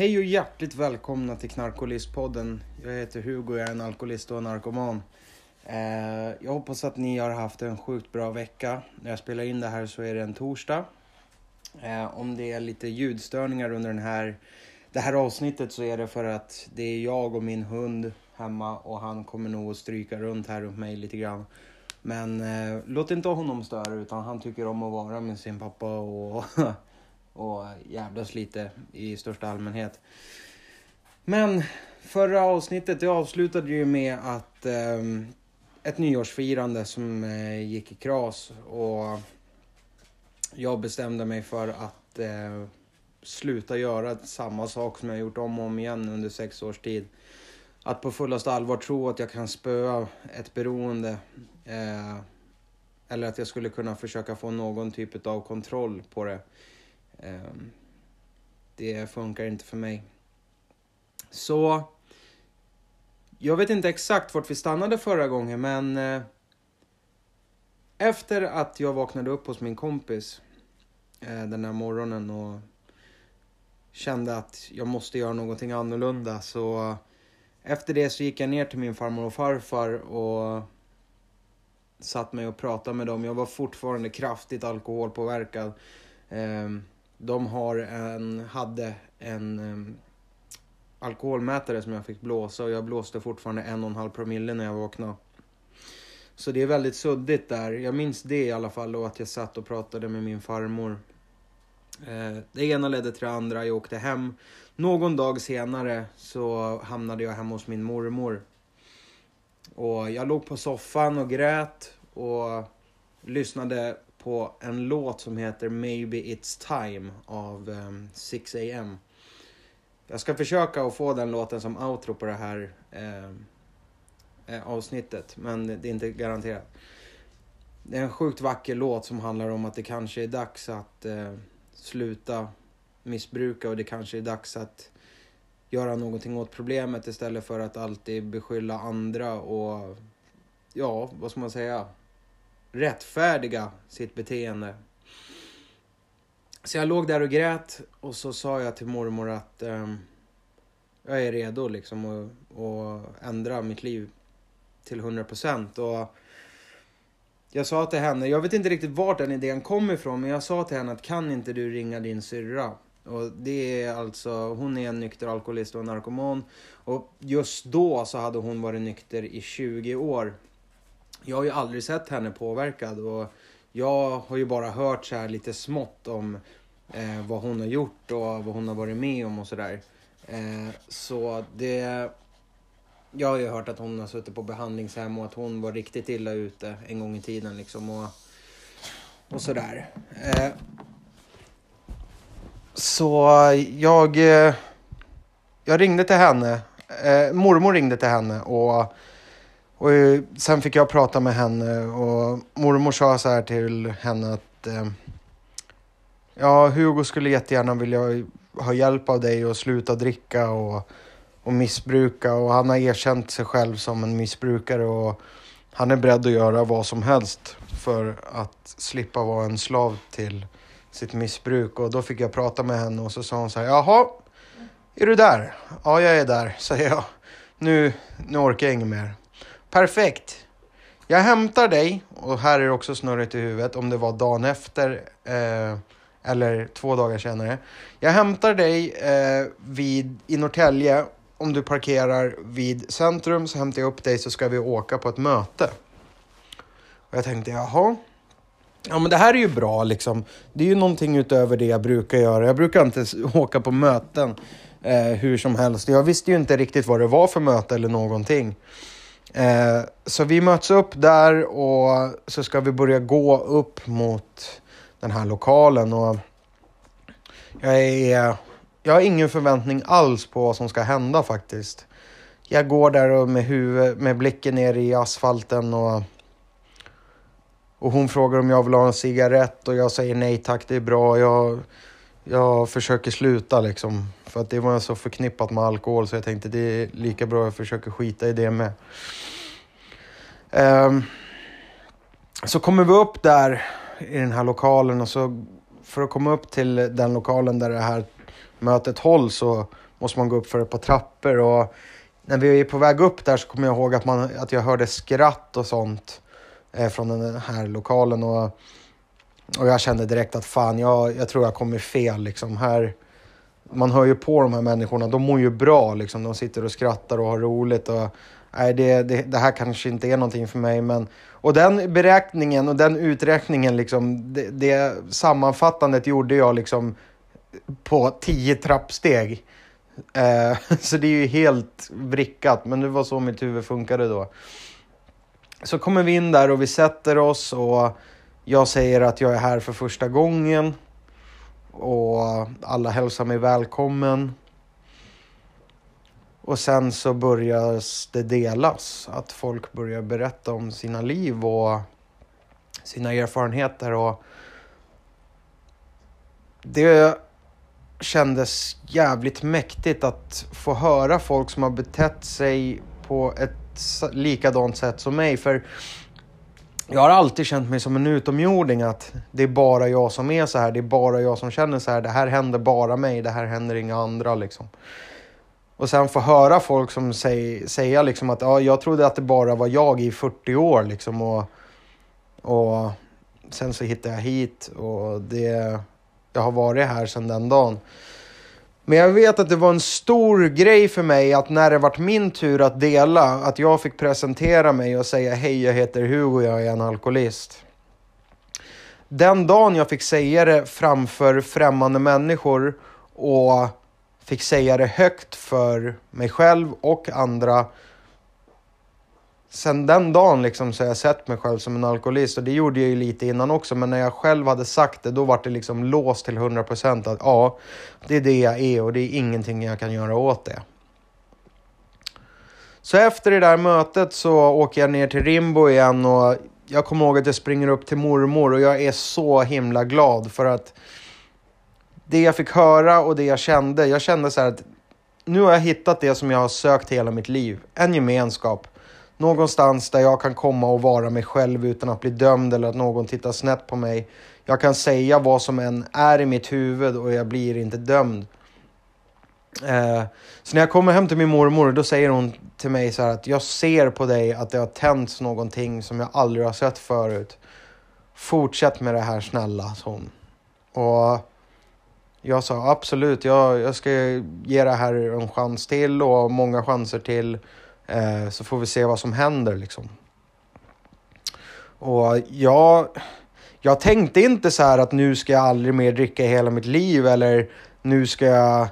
Hej och hjärtligt välkomna till Knarkolistpodden. Jag heter Hugo, jag är en alkoholist och en narkoman. Eh, jag hoppas att ni har haft en sjukt bra vecka. När jag spelar in det här så är det en torsdag. Eh, om det är lite ljudstörningar under den här, det här avsnittet så är det för att det är jag och min hund hemma och han kommer nog att stryka runt här runt mig lite grann. Men eh, låt inte honom störa utan han tycker om att vara med sin pappa och, och jävlas lite i största allmänhet. Men förra avsnittet det avslutade ju med att eh, ett nyårsfirande som eh, gick i kras och jag bestämde mig för att eh, sluta göra samma sak som jag gjort om och om igen under sex års tid. Att på fullaste allvar tro att jag kan spöa ett beroende eh, eller att jag skulle kunna försöka få någon typ av kontroll på det. Ehm, det funkar inte för mig. Så jag vet inte exakt vart vi stannade förra gången men eh, efter att jag vaknade upp hos min kompis eh, den här morgonen och kände att jag måste göra någonting annorlunda så efter det så gick jag ner till min farmor och farfar och satt mig och pratade med dem. Jag var fortfarande kraftigt alkoholpåverkad. Ehm, de har en, hade en um, alkoholmätare som jag fick blåsa och jag blåste fortfarande en och en halv promille när jag vaknade. Så det är väldigt suddigt där. Jag minns det i alla fall och att jag satt och pratade med min farmor. Eh, det ena ledde till det andra. Jag åkte hem. Någon dag senare så hamnade jag hemma hos min mormor. Och jag låg på soffan och grät och lyssnade på en låt som heter Maybe It's Time av ehm, um, 6am. Jag ska försöka att få den låten som outro på det här ehm, eh, avsnittet, men det är inte garanterat. Det är en sjukt vacker låt som handlar om att det kanske är dags att eh, sluta missbruka och det kanske är dags att göra någonting åt problemet istället för att alltid beskylla andra och ja, vad ska man säga? Rättfärdiga sitt beteende. Så jag låg där och grät och så sa jag till mormor att eh, jag är redo liksom att ändra mitt liv till 100 procent. Jag sa till henne, jag vet inte riktigt vart den idén kom ifrån, men jag sa till henne att kan inte du ringa din syrra? Och det är alltså, hon är en nykter alkoholist och narkoman. Och just då så hade hon varit nykter i 20 år. Jag har ju aldrig sett henne påverkad och jag har ju bara hört så här lite smått om eh, vad hon har gjort och vad hon har varit med om och sådär. Eh, så det... Jag har ju hört att hon har suttit på behandlingshem och att hon var riktigt illa ute en gång i tiden liksom och, och sådär. Eh, så jag, eh, jag ringde till henne. Eh, mormor ringde till henne och, och eh, sen fick jag prata med henne och mormor sa så här till henne att eh, ja, Hugo skulle jättegärna vilja ha hjälp av dig och sluta dricka och, och missbruka och han har erkänt sig själv som en missbrukare och han är beredd att göra vad som helst för att slippa vara en slav till sitt missbruk och då fick jag prata med henne och så sa hon så här, jaha, är du där? Ja, jag är där, säger jag. Nu, nu orkar jag inget mer. Perfekt. Jag hämtar dig, och här är det också snurrigt i huvudet, om det var dagen efter eh, eller två dagar senare. Jag hämtar dig eh, vid, i Norrtälje. Om du parkerar vid centrum så hämtar jag upp dig så ska vi åka på ett möte. Och jag tänkte, jaha, Ja men det här är ju bra liksom. Det är ju någonting utöver det jag brukar göra. Jag brukar inte åka på möten eh, hur som helst. Jag visste ju inte riktigt vad det var för möte eller någonting. Eh, så vi möts upp där och så ska vi börja gå upp mot den här lokalen. Och jag, är, jag har ingen förväntning alls på vad som ska hända faktiskt. Jag går där och med, huvud, med blicken ner i asfalten och och hon frågar om jag vill ha en cigarett och jag säger nej tack, det är bra. Jag, jag försöker sluta liksom. För att det var så förknippat med alkohol så jag tänkte det är lika bra jag försöker skita i det med. Um, så kommer vi upp där i den här lokalen och så för att komma upp till den lokalen där det här mötet hålls så måste man gå upp för ett par trappor. Och när vi är på väg upp där så kommer jag ihåg att, man, att jag hörde skratt och sånt eh, från den här lokalen. Och, och jag kände direkt att fan, jag, jag tror jag kommer fel. Liksom. Här, man hör ju på de här människorna, de mår ju bra. Liksom. De sitter och skrattar och har roligt. Och, nej, det, det, det här kanske inte är någonting för mig. Men, och den beräkningen och den uträkningen, liksom, det, det sammanfattandet gjorde jag liksom på tio trappsteg. Eh, så det är ju helt vrickat, men det var så mitt huvud funkade då. Så kommer vi in där och vi sätter oss och jag säger att jag är här för första gången. Och alla hälsar mig välkommen. Och sen så börjar det delas. Att folk börjar berätta om sina liv och sina erfarenheter. Och det kändes jävligt mäktigt att få höra folk som har betett sig på ett likadant sätt som mig. För jag har alltid känt mig som en utomjording. Att det är bara jag som är så här. Det är bara jag som känner så här. Det här händer bara mig. Det här händer inga andra liksom. Och sen få höra folk som säger, säga liksom att ja, jag trodde att det bara var jag i 40 år liksom. Och, och sen så hittade jag hit och det, jag har varit här sedan den dagen. Men jag vet att det var en stor grej för mig att när det vart min tur att dela, att jag fick presentera mig och säga hej, jag heter Hugo, jag är en alkoholist. Den dagen jag fick säga det framför främmande människor och fick säga det högt för mig själv och andra sen den dagen liksom så har jag sett mig själv som en alkoholist och det gjorde jag ju lite innan också. Men när jag själv hade sagt det då var det liksom låst till 100% att ja, det är det jag är och det är ingenting jag kan göra åt det. Så efter det där mötet så åker jag ner till Rimbo igen och jag kommer ihåg att jag springer upp till mormor och jag är så himla glad för att det jag fick höra och det jag kände, jag kände så här att nu har jag hittat det som jag har sökt hela mitt liv. En gemenskap Någonstans där jag kan komma och vara mig själv utan att bli dömd eller att någon tittar snett på mig. Jag kan säga vad som än är i mitt huvud och jag blir inte dömd. Eh, så när jag kommer hem till min mormor då säger hon till mig så här att jag ser på dig att det har tänts någonting som jag aldrig har sett förut. Fortsätt med det här snälla, sa hon. Och jag sa absolut, jag, jag ska ge det här en chans till och många chanser till. Eh, så får vi se vad som händer liksom. Och jag, jag tänkte inte så här att nu ska jag aldrig mer dricka i hela mitt liv eller nu ska jag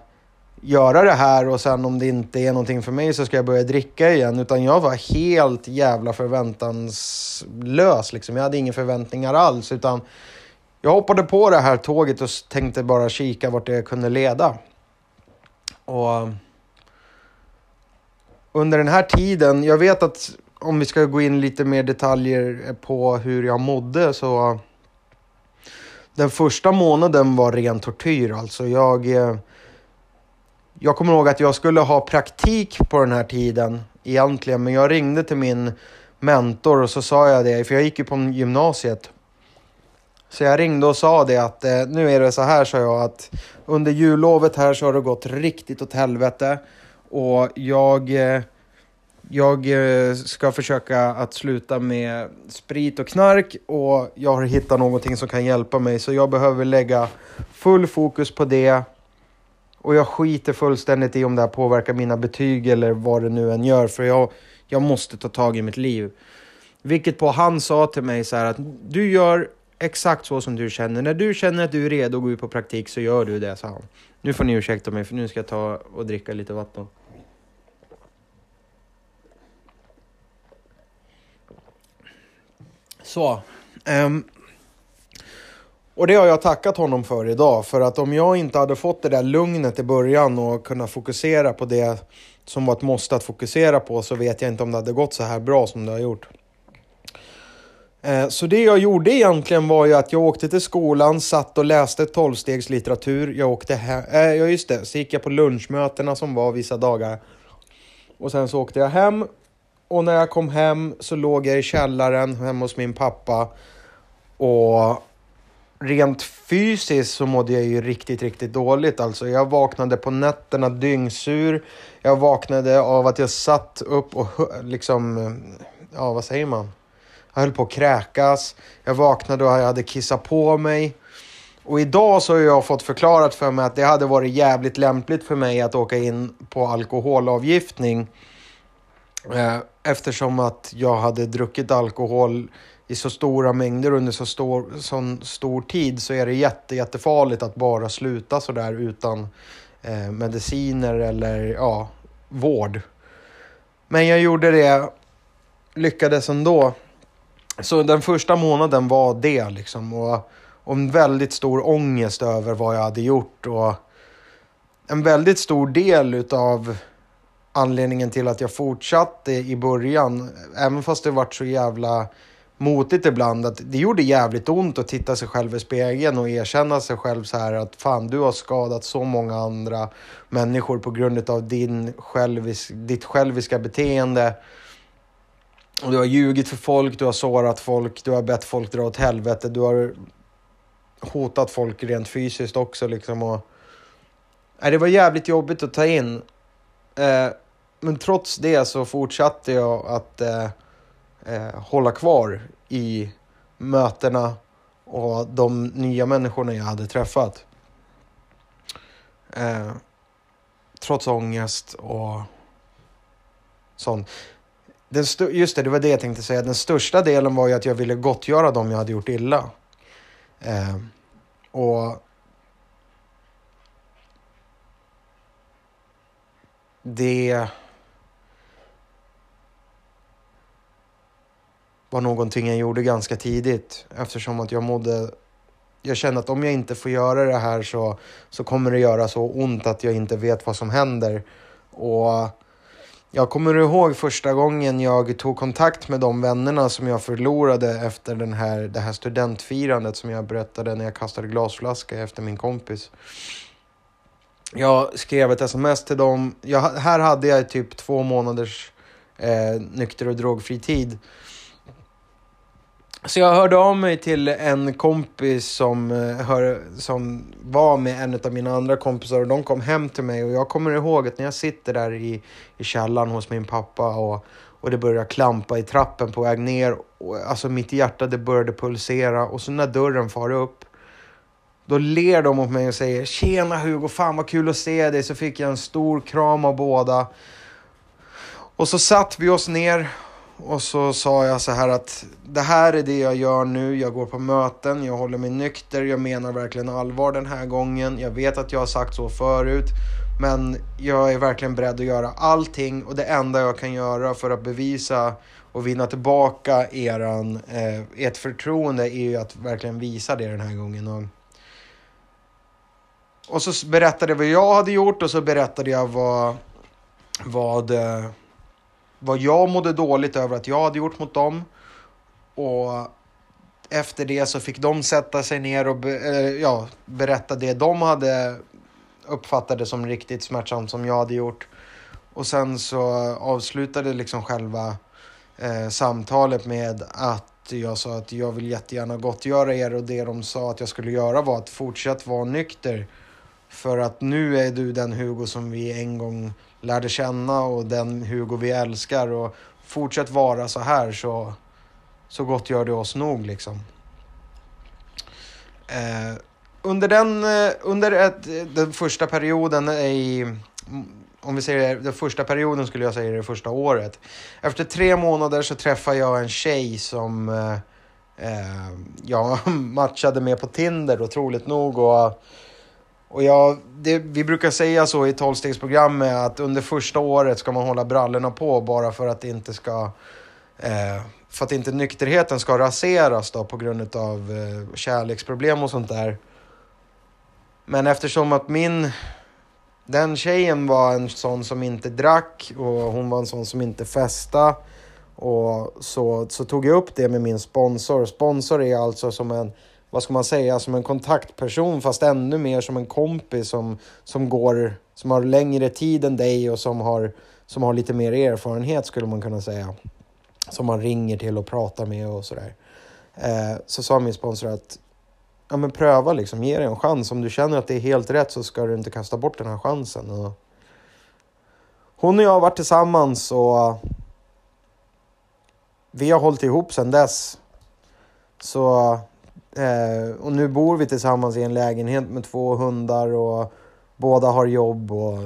göra det här och sen om det inte är någonting för mig så ska jag börja dricka igen. Utan jag var helt jävla förväntanslös. Liksom. Jag hade inga förväntningar alls. Utan jag hoppade på det här tåget och tänkte bara kika vart det kunde leda. Och under den här tiden, jag vet att om vi ska gå in lite mer detaljer på hur jag mådde så den första månaden var ren tortyr. Alltså jag, eh, jag kommer ihåg att jag skulle ha praktik på den här tiden egentligen, men jag ringde till min mentor och så sa jag det, för jag gick ju på gymnasiet. Så jag ringde och sa det att eh, nu är det så här, sa jag, att under jullovet här så har det gått riktigt åt helvete. Och jag, eh, jag eh, ska försöka att sluta med sprit och knark och jag har hittat någonting som kan hjälpa mig. Så jag behöver lägga full fokus på det. Och jag skiter fullständigt i om det här påverkar mina betyg eller vad det nu än gör. För jag, jag måste ta tag i mitt liv. Vilket på han sa till mig så här att du gör exakt så som du känner. När du känner att du är redo att gå ut på praktik så gör du det, sa han. Nu får ni ursäkta mig för nu ska jag ta och dricka lite vatten. Så. Um, och det har jag tackat honom för idag. För att om jag inte hade fått det där lugnet i början och kunnat fokusera på det som var ett måste att fokusera på så vet jag inte om det hade gått så här bra som det har gjort. Ehm, så det jag gjorde egentligen var ju att jag åkte till skolan, satt och läste tolvstegslitteratur. Jag åkte hem, äh, ja just det, så gick jag på lunchmötena som var vissa dagar. Och sen så åkte jag hem och när jag kom hem så låg jag i källaren hemma hos min pappa och rent fysiskt så mådde jag ju riktigt, riktigt dåligt. Alltså jag vaknade på nätterna dyngsur. Jag vaknade av att jag satt upp och liksom, ja vad säger man? Jag höll på att kräkas. Jag vaknade och jag hade kissat på mig. Och idag så har jag fått förklarat för mig att det hade varit jävligt lämpligt för mig att åka in på alkoholavgiftning. Eh, Eftersom att jag hade druckit alkohol i så stora mängder under så stor, så stor tid så är det jätte, jättefarligt att bara sluta sådär utan eh, mediciner eller ja, vård. Men jag gjorde det, lyckades ändå. Så den första månaden var det liksom. Och, och en väldigt stor ångest över vad jag hade gjort. Och en väldigt stor del utav anledningen till att jag fortsatte i början, även fast det varit så jävla motigt ibland, att det gjorde jävligt ont att titta sig själv i spegeln och erkänna sig själv så här att fan, du har skadat så många andra människor på grund av din självis, ditt själviska beteende. Och du har ljugit för folk, du har sårat folk, du har bett folk dra åt helvete, du har hotat folk rent fysiskt också liksom. Och, nej, det var jävligt jobbigt att ta in. Eh, men trots det så fortsatte jag att eh, eh, hålla kvar i mötena och de nya människorna jag hade träffat. Eh, trots ångest och sånt. Den just det, det var det jag tänkte säga. Den största delen var ju att jag ville gottgöra dem jag hade gjort illa. Eh, och det var någonting jag gjorde ganska tidigt eftersom att jag mådde jag kände att om jag inte får göra det här så, så kommer det göra så ont att jag inte vet vad som händer. Och jag kommer ihåg första gången jag tog kontakt med de vännerna som jag förlorade efter den här, det här studentfirandet som jag berättade när jag kastade glasflaska efter min kompis. Jag skrev ett sms till dem. Jag, här hade jag typ två månaders eh, nykter och drogfri tid. Så jag hörde av mig till en kompis som, eh, hör, som var med en av mina andra kompisar och de kom hem till mig och jag kommer ihåg att när jag sitter där i, i källaren hos min pappa och, och det börjar klampa i trappen på väg ner. Och, alltså mitt hjärta det började pulsera och så när dörren far upp då ler de mot mig och säger Tjena Hugo, fan vad kul att se dig. Så fick jag en stor kram av båda. Och så satt vi oss ner och så sa jag så här att det här är det jag gör nu. Jag går på möten, jag håller mig nykter, jag menar verkligen allvar den här gången. Jag vet att jag har sagt så förut. Men jag är verkligen beredd att göra allting och det enda jag kan göra för att bevisa och vinna tillbaka eran, eh, ert förtroende är ju att verkligen visa det den här gången. Och, och så berättade jag vad jag hade gjort och så berättade jag vad, vad eh, vad jag mådde dåligt över att jag hade gjort mot dem. Och efter det så fick de sätta sig ner och be, äh, ja, berätta det de hade uppfattade som riktigt smärtsamt som jag hade gjort. Och sen så avslutade liksom själva eh, samtalet med att jag sa att jag vill jättegärna gottgöra er och det de sa att jag skulle göra var att fortsätta vara nykter. För att nu är du den Hugo som vi en gång lärde känna och den Hugo vi älskar. Och fortsätt vara så här så, så gott gör det oss nog liksom. Eh, under den, eh, under ett, den första perioden i, om vi säger den första perioden skulle jag säga det första året. Efter tre månader så träffade jag en tjej som eh, eh jag matchade med på Tinder otroligt nog. Och och jag, det, vi brukar säga så i tolvstegsprogrammet att under första året ska man hålla brallorna på bara för att inte ska eh, för att inte nykterheten ska raseras då på grund av eh, kärleksproblem och sånt där. Men eftersom att min den tjejen var en sån som inte drack och hon var en sån som inte festa och så, så tog jag upp det med min sponsor. Sponsor är alltså som en vad ska man säga, som en kontaktperson fast ännu mer som en kompis som, som går, som har längre tid än dig och som har, som har lite mer erfarenhet skulle man kunna säga. Som man ringer till och pratar med och sådär. Eh, så sa min sponsor att ja, men pröva liksom, ge det en chans. Om du känner att det är helt rätt så ska du inte kasta bort den här chansen. Och hon och jag har varit tillsammans och eh, vi har hållit ihop sedan dess. Så, eh, och nu bor vi tillsammans i en lägenhet med två hundar och båda har jobb och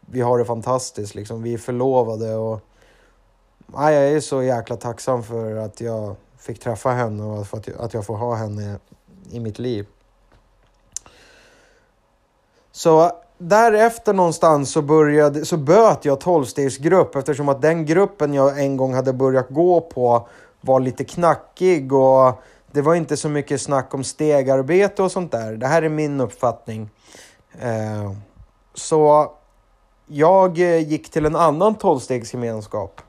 vi har det fantastiskt liksom. Vi är förlovade och ja, jag är så jäkla tacksam för att jag fick träffa henne och för att jag, att jag får ha henne i mitt liv. Så därefter någonstans så, började, så böt jag tolvstegsgrupp eftersom att den gruppen jag en gång hade börjat gå på var lite knackig och det var inte så mycket snack om stegarbete och sånt där. Det här är min uppfattning. Eh, så jag eh, gick till en annan tolvstegsgemenskap.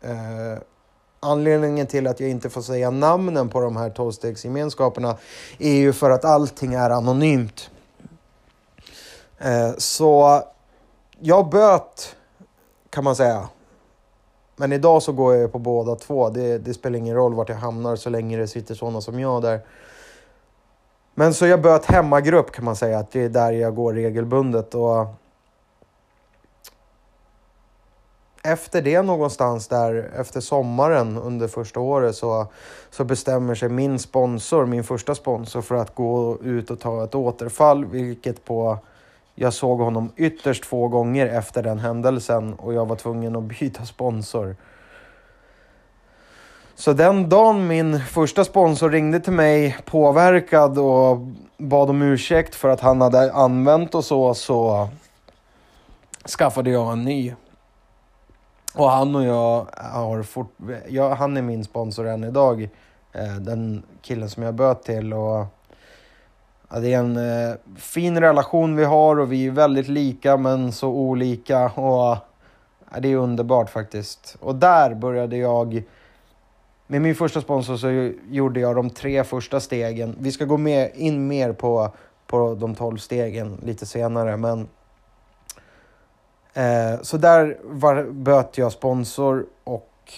Eh, Anledningen till att jag inte får säga namnen på de här tolvstegsgemenskaperna är ju för att allting är anonymt. Eh, så jag böt, kan man säga. Men idag så går jag på båda två. Det, det spelar ingen roll vart jag hamnar så länge det sitter sådana som jag där. Men så jag böt hemmagrupp kan man säga, att det är där jag går regelbundet. Och efter det någonstans där efter sommaren under första året så, så bestämmer sig min sponsor, min första sponsor för att gå ut och ta ett återfall vilket på jag såg honom ytterst få gånger efter den händelsen och jag var tvungen att byta sponsor. Så den dagen min första sponsor ringde till mig påverkad och bad om ursäkt för att han hade använt och så, så skaffade jag en ny. Och han och jag har fort, ja, han är min sponsor än idag. Eh, den killen som jag böt till. Och, det är en eh, fin relation vi har och vi är väldigt lika men så olika. Och eh, Det är underbart faktiskt. Och där började jag med min första sponsor så gjorde jag de tre första stegen. Vi ska gå med, in mer på, på de tolv stegen lite senare. Men Eh, så där var, böt jag sponsor och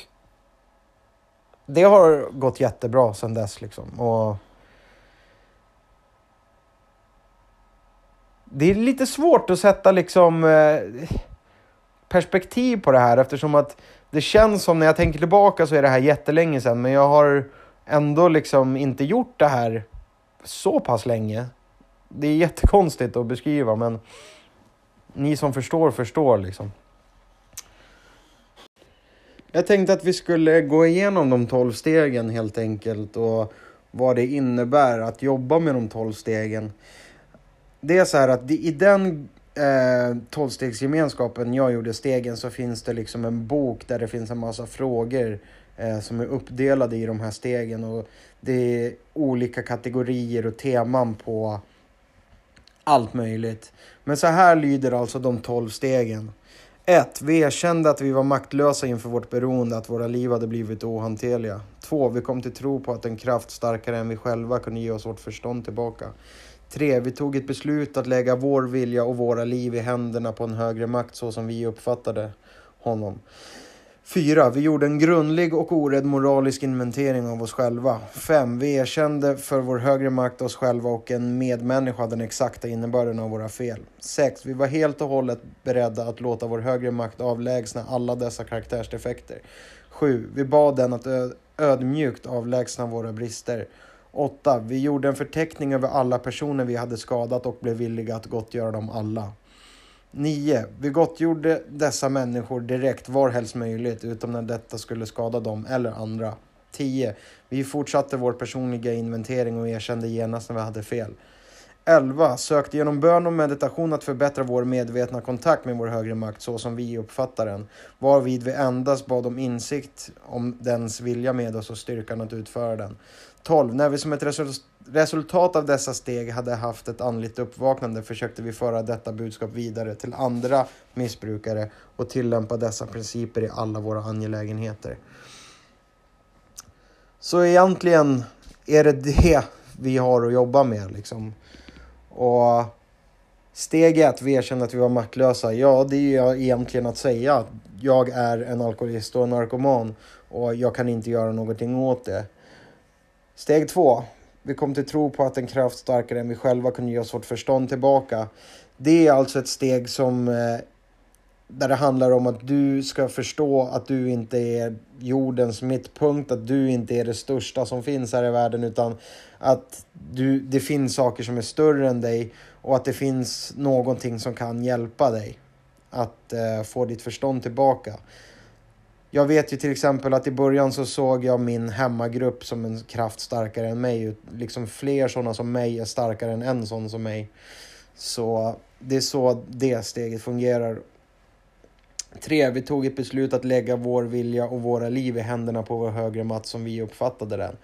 det har gått jättebra sedan dess. Liksom. Och det är lite svårt att sätta liksom eh, perspektiv på det här eftersom att det känns som när jag tänker tillbaka så är det här jättelänge sedan men jag har ändå liksom inte gjort det här så pass länge. Det är jättekonstigt att beskriva men ni som förstår, förstår liksom. Jag tänkte att vi skulle gå igenom de tolv stegen helt enkelt och vad det innebär att jobba med de tolv stegen. Det är så här att i den eh, tolvstegsgemenskapen jag gjorde stegen så finns det liksom en bok där det finns en massa frågor eh, som är uppdelade i de här stegen och det är olika kategorier och teman på allt möjligt. Men så här lyder alltså de tolv stegen. 1. Vi erkände att vi var maktlösa inför vårt beroende, att våra liv hade blivit ohanterliga. 2. Vi kom till tro på att en kraft starkare än vi själva kunde ge oss vårt förstånd tillbaka. 3. Vi tog ett beslut att lägga vår vilja och våra liv i händerna på en högre makt så som vi uppfattade honom. 4. Vi gjorde en grundlig och orädd moralisk inventering av oss själva. 5. Vi erkände för vår högre makt oss själva och en medmänniska den exakta innebörden av våra fel. 6. Vi var helt och hållet beredda att låta vår högre makt avlägsna alla dessa karaktärsdefekter. 7. Vi bad den att ödmjukt avlägsna våra brister. 8. Vi gjorde en förteckning över alla personer vi hade skadat och blev villiga att gottgöra dem alla. 9. Vi gottgjorde dessa människor direkt varhelst möjligt utom när detta skulle skada dem eller andra. 10. Vi fortsatte vår personliga inventering och erkände genast när vi hade fel. 11. Sökte genom bön och meditation att förbättra vår medvetna kontakt med vår högre makt så som vi uppfattar den, varvid vi endast bad om insikt om dens vilja med oss och styrkan att utföra den. 12. När vi som ett resultat av dessa steg hade haft ett andligt uppvaknande försökte vi föra detta budskap vidare till andra missbrukare och tillämpa dessa principer i alla våra angelägenheter. Så egentligen är det det vi har att jobba med. Liksom. Och steg ett, vi erkänner att vi var maktlösa. Ja, det är ju egentligen att säga att jag är en alkoholist och en narkoman och jag kan inte göra någonting åt det. Steg två. vi kom till tro på att en kraft starkare än vi själva kunde ge oss vårt förstånd tillbaka. Det är alltså ett steg som eh, där det handlar om att du ska förstå att du inte är jordens mittpunkt, att du inte är det största som finns här i världen utan att du, det finns saker som är större än dig och att det finns någonting som kan hjälpa dig att eh, få ditt förstånd tillbaka. Jag vet ju till exempel att i början så såg jag min hemmagrupp som en kraft starkare än mig. Liksom fler sådana som mig är starkare än en sån som mig. Så det är så det steget fungerar. Tre, vi tog ett beslut att lägga vår vilja och våra liv i händerna på vår högre matt som vi uppfattade den.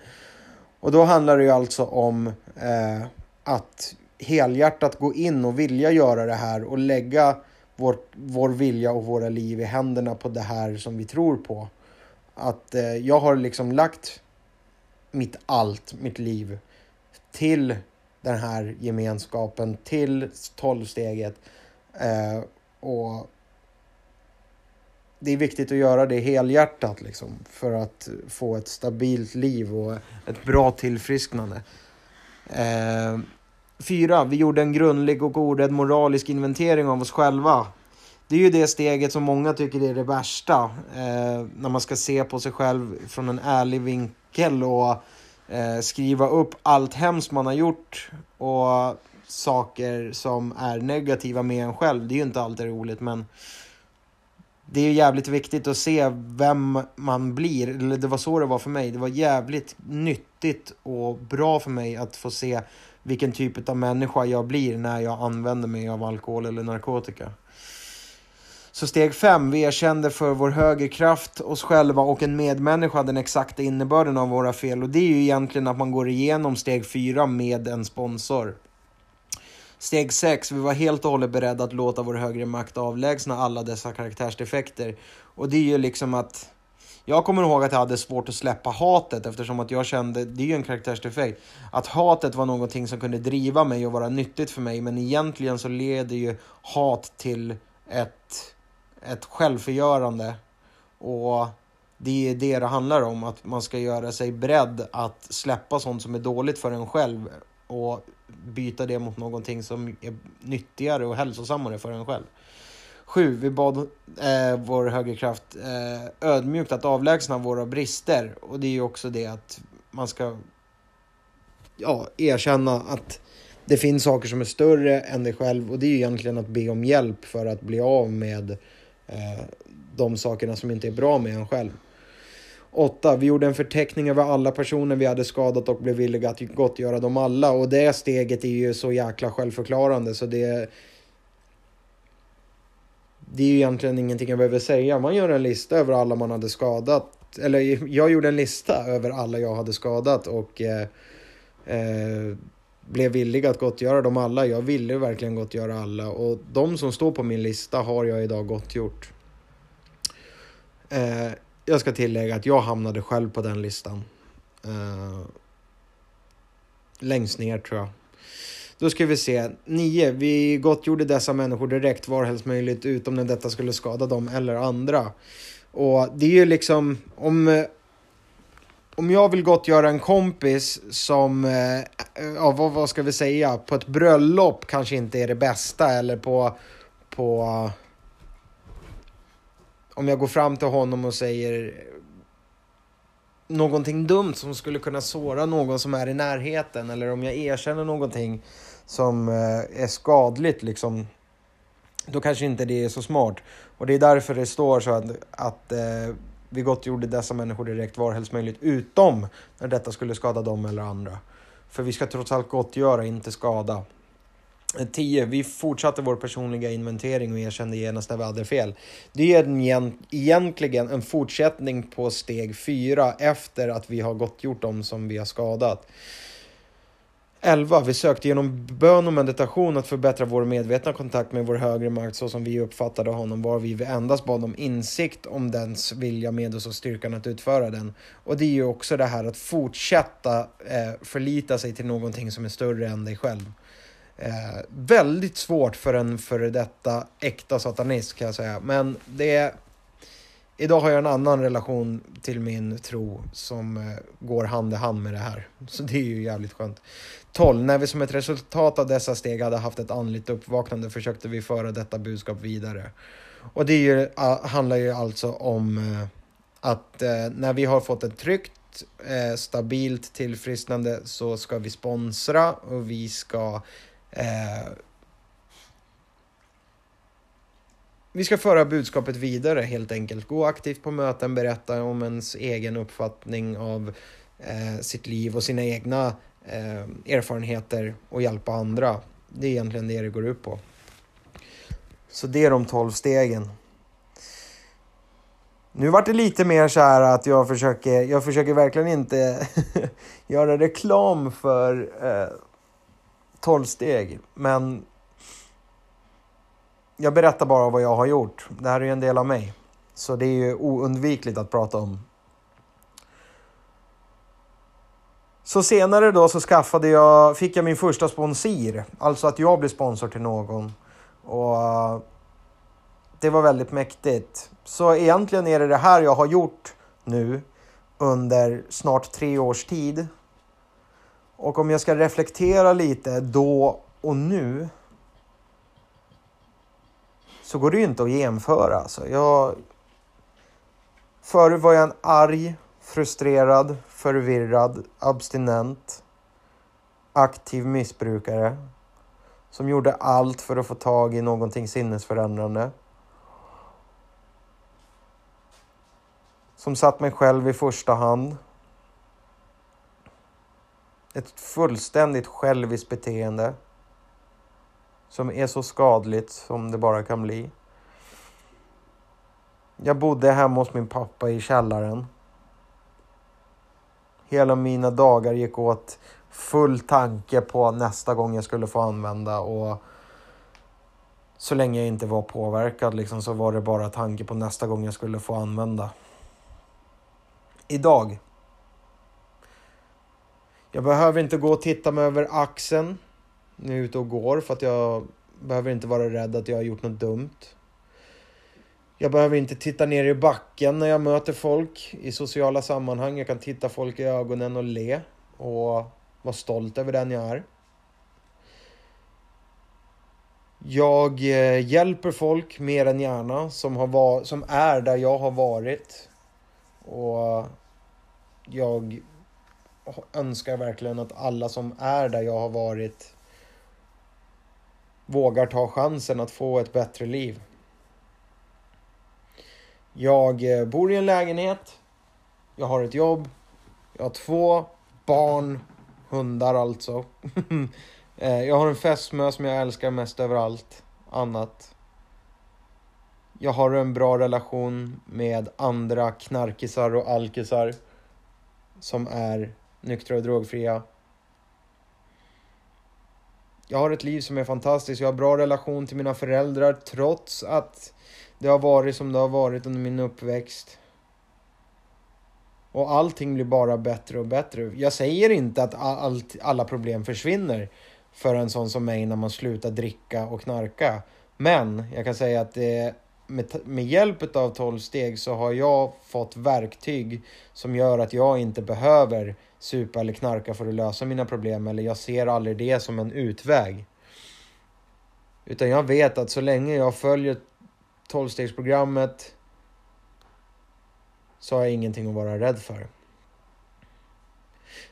Och då handlar det ju alltså om eh, att helhjärtat gå in och vilja göra det här och lägga vår, vår vilja och våra liv i händerna på det här som vi tror på. Att eh, jag har liksom lagt mitt allt, mitt liv, till den här gemenskapen, till tolvsteget. Eh, och det är viktigt att göra det helhjärtat liksom, för att få ett stabilt liv och ett bra tillfrisknande. Eh, fyra, vi gjorde en grundlig och orädd moralisk inventering av oss själva. Det är ju det steget som många tycker är det värsta. Eh, när man ska se på sig själv från en ärlig vinkel och eh, skriva upp allt hemskt man har gjort och saker som är negativa med en själv. Det är ju inte alltid roligt men det är jävligt viktigt att se vem man blir. Eller det var så det var för mig. Det var jävligt nyttigt och bra för mig att få se vilken typ av människa jag blir när jag använder mig av alkohol eller narkotika. Så steg fem, vi erkände för vår högre kraft, oss själva och en medmänniska den exakta innebörden av våra fel. Och det är ju egentligen att man går igenom steg fyra med en sponsor. Steg 6. Vi var helt och hållet beredda att låta vår högre makt avlägsna alla dessa karaktärsdefekter. Och det är ju liksom att... Jag kommer ihåg att jag hade svårt att släppa hatet eftersom att jag kände, det är ju en karaktärsdefekt, att hatet var någonting som kunde driva mig och vara nyttigt för mig. Men egentligen så leder ju hat till ett, ett självförgörande. Och det är det det handlar om, att man ska göra sig beredd att släppa sånt som är dåligt för en själv och byta det mot någonting som är nyttigare och hälsosammare för en själv. 7. Vi bad eh, vår högerkraft eh, ödmjukt att avlägsna våra brister. Och det är ju också det att man ska ja, erkänna att det finns saker som är större än dig själv. Och det är ju egentligen att be om hjälp för att bli av med eh, de sakerna som inte är bra med en själv. 8. Vi gjorde en förteckning över alla personer vi hade skadat och blev villiga att gottgöra dem alla. Och det steget är ju så jäkla självförklarande så det... Det är ju egentligen ingenting jag behöver säga. Man gör en lista över alla man hade skadat. Eller jag gjorde en lista över alla jag hade skadat och eh, eh, blev villig att gottgöra dem alla. Jag ville verkligen gottgöra alla och de som står på min lista har jag idag gottgjort. Eh, jag ska tillägga att jag hamnade själv på den listan. Eh, längst ner tror jag. Då ska vi se. 9. Vi gottgjorde dessa människor direkt varhelst möjligt utom när detta skulle skada dem eller andra. Och det är ju liksom om... Eh, om jag vill gottgöra en kompis som, eh, eh, ja vad, vad ska vi säga, på ett bröllop kanske inte är det bästa eller på, på om jag går fram till honom och säger någonting dumt som skulle kunna såra någon som är i närheten eller om jag erkänner någonting som eh, är skadligt liksom då kanske inte det är så smart. Och det är därför det står så att, att eh, vi gottgjorde dessa människor direkt varhelst möjligt utom när detta skulle skada dem eller andra. För vi ska trots allt gottgöra, inte skada. Eh, 10. Vi fortsatte vår personliga inventering och erkände genast när vi hade fel. Det är en, egentligen en fortsättning på steg 4 efter att vi har gottgjort dem som vi har skadat. 11. Vi sökte genom bön och meditation att förbättra vår medvetna kontakt med vår högre makt så som vi uppfattade honom var vi endast bad om insikt om dens vilja med oss och styrkan att utföra den. Och det är ju också det här att fortsätta eh, förlita sig till någonting som är större än dig själv. Eh, väldigt svårt för en före detta äkta satanist kan jag säga. Men det idag har jag en annan relation till min tro som eh, går hand i hand med det här. Så det är ju jävligt skönt. 12. När vi som ett resultat av dessa steg hade haft ett andligt uppvaknande försökte vi föra detta budskap vidare. Och det är ju, handlar ju alltså om eh, att eh, när vi har fått ett tryggt, stabilt tillfrisknande så ska vi sponsra och vi ska eh, vi ska föra budskapet vidare helt enkelt. Gå aktivt på möten, berätta om ens egen uppfattning av eh, sitt liv och sina egna eh, erfarenheter och hjälpa andra. Det är egentligen det det går ut på. Så det är de tolv stegen. Nu vart det lite mer så här att jag försöker, jag försöker verkligen inte göra reklam för eh, 12 steg. Men jag berättar bara vad jag har gjort. Det här är ju en del av mig. Så det är ju oundvikligt att prata om. Så senare då så skaffade jag, fick jag min första sponsor. Alltså att jag blev sponsor till någon. Och det var väldigt mäktigt. Så egentligen är det det här jag har gjort nu under snart tre års tid. Och om jag ska reflektera lite då och nu så går det ju inte att jämföra. Alltså. Jag... Förut var jag en arg, frustrerad, förvirrad, abstinent, aktiv missbrukare som gjorde allt för att få tag i någonting sinnesförändrande. Som satt mig själv i första hand. Ett fullständigt själviskt beteende som är så skadligt som det bara kan bli. Jag bodde hemma hos min pappa i källaren. Hela mina dagar gick åt full tanke på nästa gång jag skulle få använda och så länge jag inte var påverkad liksom, så var det bara tanke på nästa gång jag skulle få använda. Idag. Jag behöver inte gå och titta mig över axeln när jag är ute och går för att jag behöver inte vara rädd att jag har gjort något dumt. Jag behöver inte titta ner i backen när jag möter folk i sociala sammanhang. Jag kan titta folk i ögonen och le och vara stolt över den jag är. Jag eh, hjälper folk mer än gärna som, har var, som är där jag har varit. Och jag önskar verkligen att alla som är där jag har varit vågar ta chansen att få ett bättre liv. Jag eh, bor i en lägenhet. Jag har ett jobb. Jag har två barn, hundar alltså. Eh, jag har en fästmö som jag älskar mest över allt annat. Jag har en bra relation med andra knarkisar och alkisar som är nyktra och drogfria. Jag har ett liv som är fantastiskt. Jag har bra relation till mina föräldrar trots att det har varit som det har varit under min uppväxt. Och allting blir bara bättre och bättre. Jag säger inte att allt, alla problem försvinner för en sån som mig när man slutar dricka och knarka. Men jag kan säga att det, med, med hjälp av 12 steg så har jag fått verktyg som gör att jag inte behöver supa eller knarka för att lösa mina problem eller jag ser aldrig det som en utväg. Utan jag vet att så länge jag följer 12-stegsprogrammet så har jag ingenting att vara rädd för.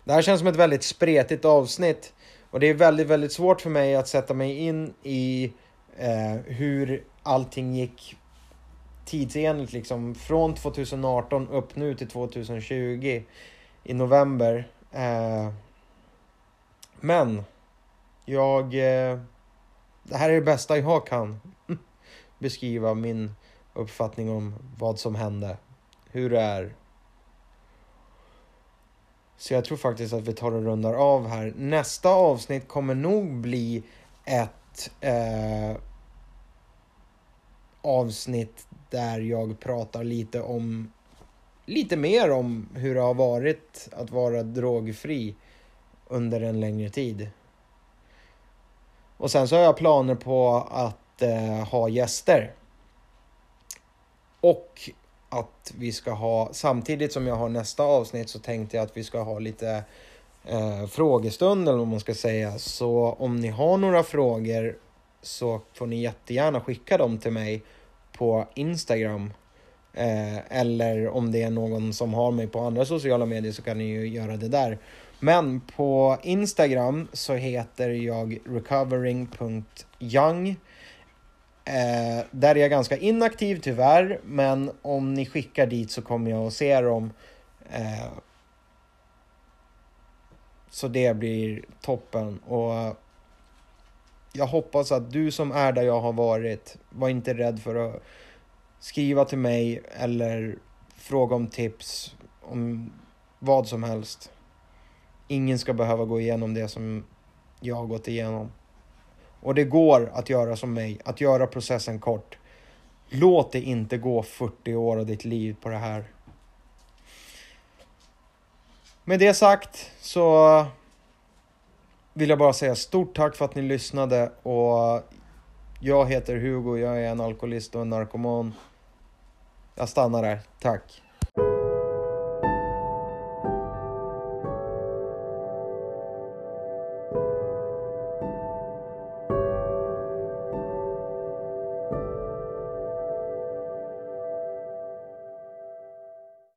Det här känns som ett väldigt spretigt avsnitt och det är väldigt, väldigt svårt för mig att sätta mig in i eh, hur allting gick tidsenligt liksom från 2018 upp nu till 2020 i november. Eh, men jag... Eh, det här är det bästa jag kan beskriva min uppfattning om vad som hände. Hur det är. Så jag tror faktiskt att vi tar och rundar av här. Nästa avsnitt kommer nog bli ett eh, avsnitt där jag pratar lite om lite mer om hur det har varit att vara drogfri under en längre tid. Och sen så har jag planer på att eh, ha gäster. Och att vi ska ha, samtidigt som jag har nästa avsnitt så tänkte jag att vi ska ha lite eh, frågestund eller vad man ska säga. Så om ni har några frågor så får ni jättegärna skicka dem till mig på Instagram. Eh, eller om det är någon som har mig på andra sociala medier så kan ni ju göra det där. Men på Instagram så heter jag recovering.young. Eh, där är jag ganska inaktiv tyvärr, men om ni skickar dit så kommer jag att se dem. Eh, så det blir toppen. Och jag hoppas att du som är där jag har varit, var inte rädd för att skriva till mig eller fråga om tips om vad som helst. Ingen ska behöva gå igenom det som jag har gått igenom. Och det går att göra som mig, att göra processen kort. Låt det inte gå 40 år av ditt liv på det här. Med det sagt så vill jag bara säga stort tack för att ni lyssnade och jag heter Hugo, jag är en alkoholist och en narkoman. Jag stannar där, tack.